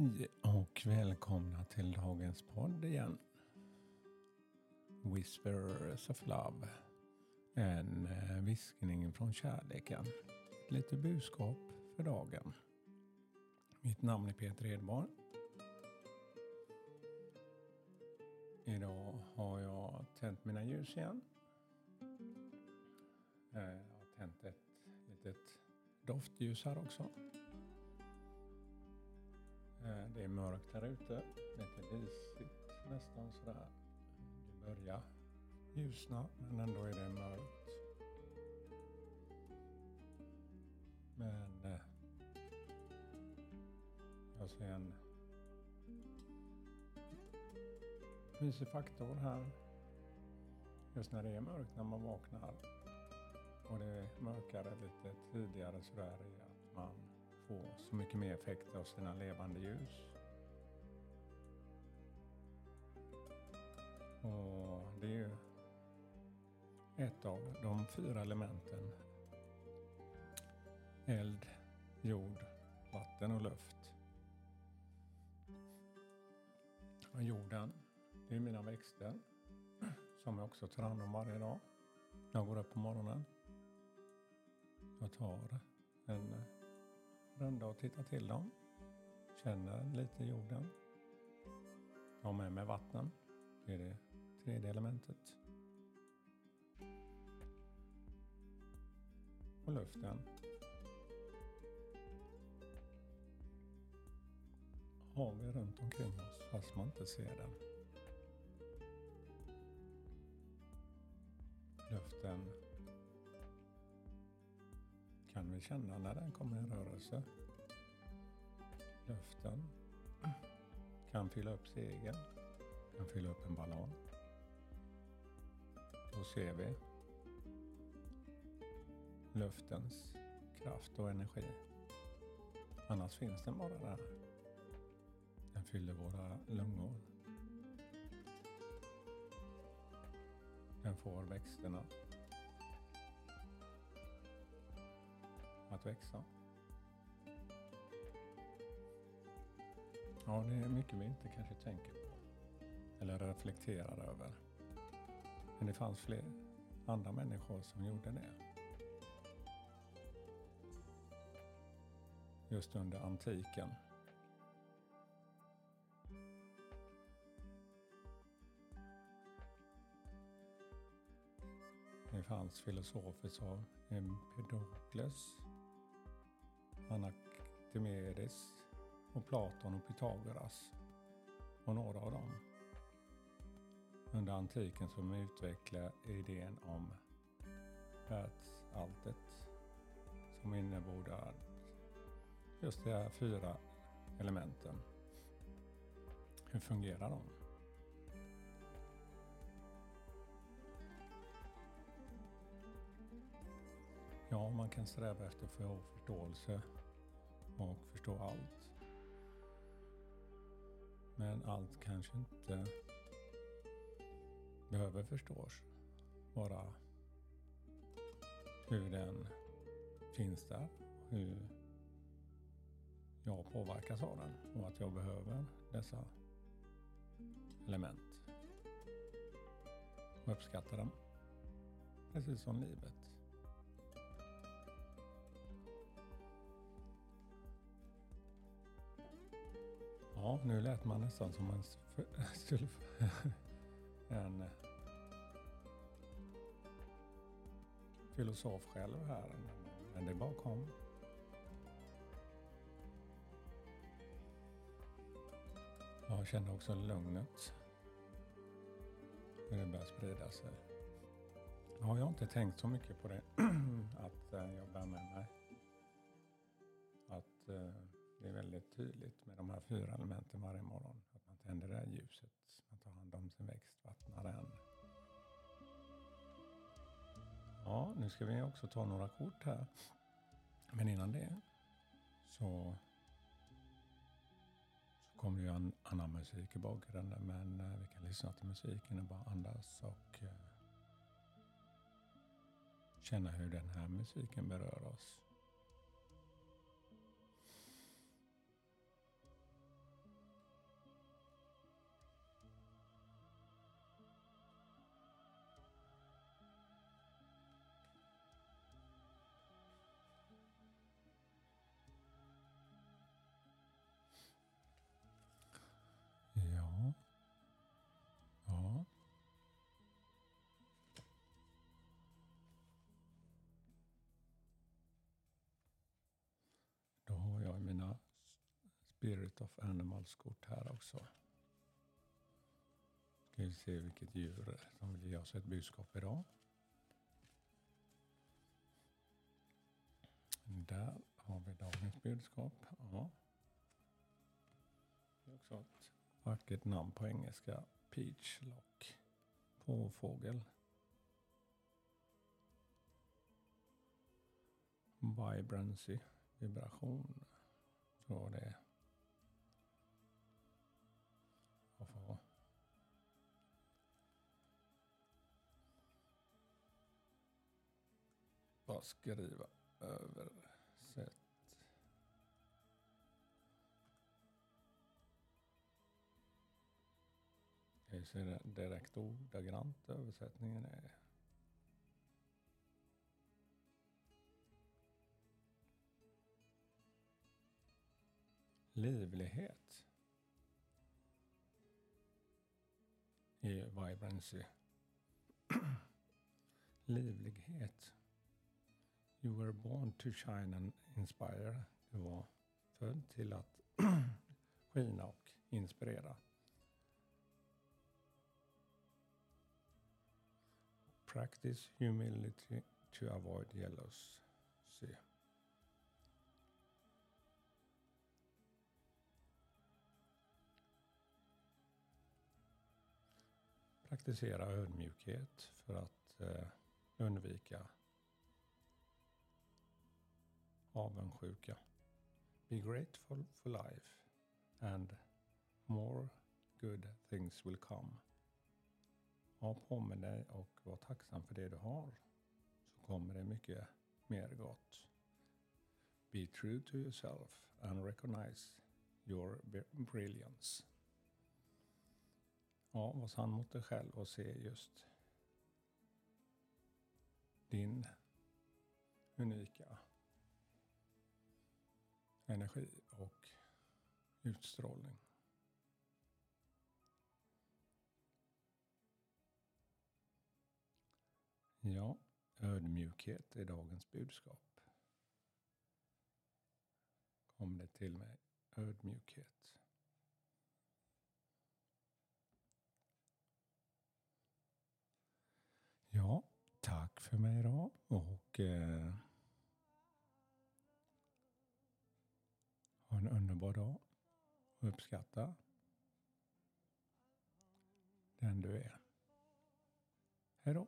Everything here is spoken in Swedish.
Hej och välkomna till dagens podd igen. Whispers of Love. En eh, viskning från kärleken. Lite budskap för dagen. Mitt namn är Peter Edborn. Idag har jag tänt mina ljus igen. Eh, jag har tänt ett litet doftljus här också. Eh, det är mörkt här ute, lite disigt nästan sådär. Det börjar ljusna men ändå är det mörkt. Men eh, jag ser en mysig faktor här. Just när det är mörkt när man vaknar och det är mörkare lite tidigare sådär är att man få så mycket mer effekt av sina levande ljus. Och det är ju ett av de fyra elementen. Eld, jord, vatten och luft. Och jorden, det är mina växter som jag också tar hand om varje dag när jag går upp på morgonen. Jag tar en runda och titta till dem. Känner lite jorden. Jag har med mig vatten. Det är det tredje elementet. Och luften. Har vi runt omkring oss fast man inte ser den. Luften kan vi känna när den kommer i rörelse. Luften kan fylla upp segel, kan fylla upp en ballong. Då ser vi luftens kraft och energi. Annars finns den bara där. Den fyller våra lungor. Den får växterna att växa. Ja, det är mycket vi inte kanske tänker på eller reflekterar över. Men det fanns fler andra människor som gjorde det. Just under antiken. Det fanns filosofer som Empedokles Anaximedes och Platon och Pythagoras och några av dem under antiken som utvecklade idén om världsalltet som innebär just de här fyra elementen. Hur fungerar de? Ja, man kan sträva efter att få förståelse och förstå allt. Men allt kanske inte behöver förstås. Bara hur den finns där, hur jag påverkas av den och att jag behöver dessa element. Och uppskattar dem. Precis som livet. Ja, nu lät man nästan som en, en filosof själv här. Men det bara kom. Jag kände också lugnet. Hur det börjar sprida sig. Ja, jag har inte tänkt så mycket på det. att eh, jag bär med mig. Att eh, det är väldigt tydligt med de här fyra elementen varje morgon. Att man tänder det här ljuset, man tar hand om sin växt, vattnar den. Ja, nu ska vi också ta några kort här. Men innan det så, så kommer ju en annan musik i bakgrunden. Men eh, vi kan lyssna till musiken och bara andas och eh, känna hur den här musiken berör oss. Spirit of Animals-kort här också. Ska vi se vilket djur som vill ge oss ett budskap idag. Där har vi dagens budskap. Ja. Det är också ett vackert namn på engelska. Peach Lock. Påfågel. Vibrancy. Vibration. Bara skriva översätt. Jag ser direkt ordagrant översättningen är. Livlighet. I vibrancy. Livlighet. You were born to shine and inspire. Du var född till att skina och inspirera. Practice humility to avoid jealousy. Praktisera ödmjukhet för att eh, undvika avundsjuka. Be grateful for life and more good things will come. Ha på med dig och var tacksam för det du har. Så kommer det mycket mer gott. Be true to yourself and recognize your brilliance. Ja, var sann mot dig själv och se just din unika energi och utstrålning. Ja, ödmjukhet är dagens budskap. Kom det till mig, ödmjukhet. Ja, tack för mig idag och eh, en underbar dag och uppskatta den du är. Hej då!